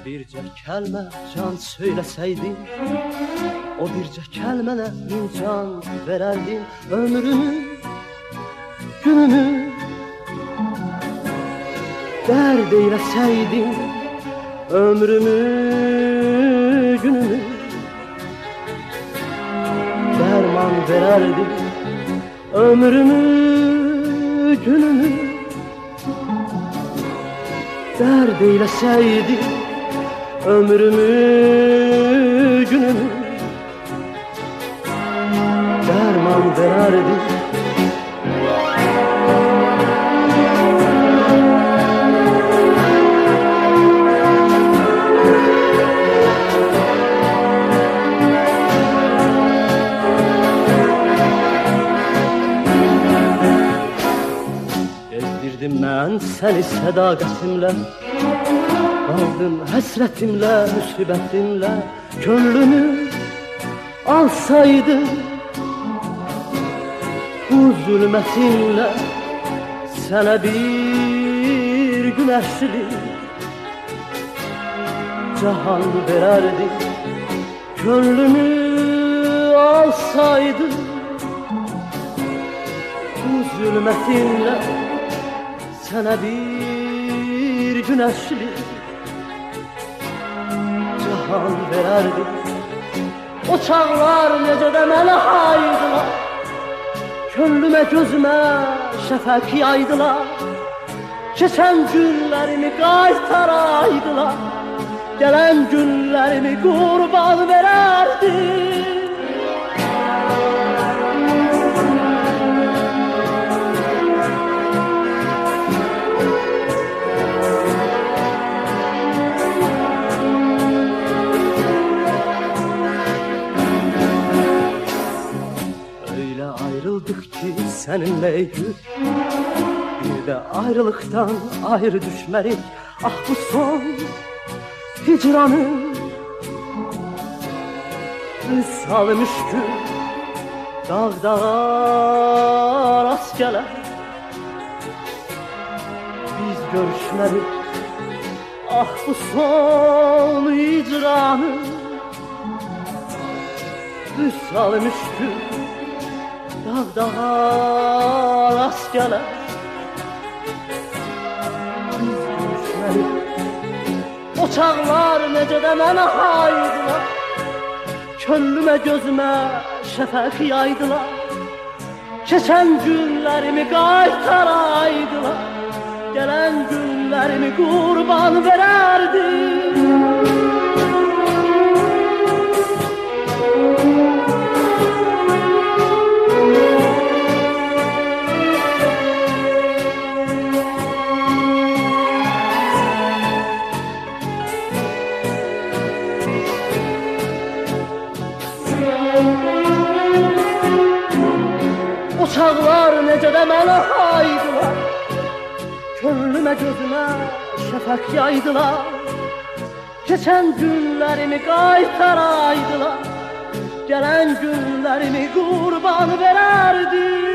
Mənə bircə kəlmə can söyləsəydin O bircə kəlmənə min can verərdin Ömrümü, günümü Dərd eyləsəydin Ömrümü, günümü Dərman verərdin Ömrümü, günümü Dərd eyləsəydin Ömrümü, günümü. Dərman verərdin Gezdirdim mən səni sədaqətimlə Qaldım həsrətimlə, müsibətimlə Könlümü alsaydım Bu zülmətinlə Sənə bir günəşlik Cahan verərdim Könlümü alsaydım Bu zülmətinlə Sənə bir günəşlik Cahan verərdim O çağlar necə də mənə haydılar. Könlümə gözümə şəfəq yaydılar. Keçən günlərimi qaytaraydılar Gələn günlərimi qurban verərdim seninle gül Bir de ayrılıktan ayrı düşmelik Ah bu son hicranın Salmış gül Dağ rast gelen Biz görüşmedik. Ah bu son hicranın salmış gül Dağ dağa rast gelen Biz görüşmedik O çağlar necə də mənə haydılar. Könlümə gözümə şəfəq yaydılar. Keçən günlərimi qaytaraydılar. Gələn günlərimi qurban verərdim O çağlar necə də mənə haydılar. Könlümə gözümə şəfəq yaydılar. Keçən günlərimi qaytaraydılar Gələn günlərimi qurban verərdim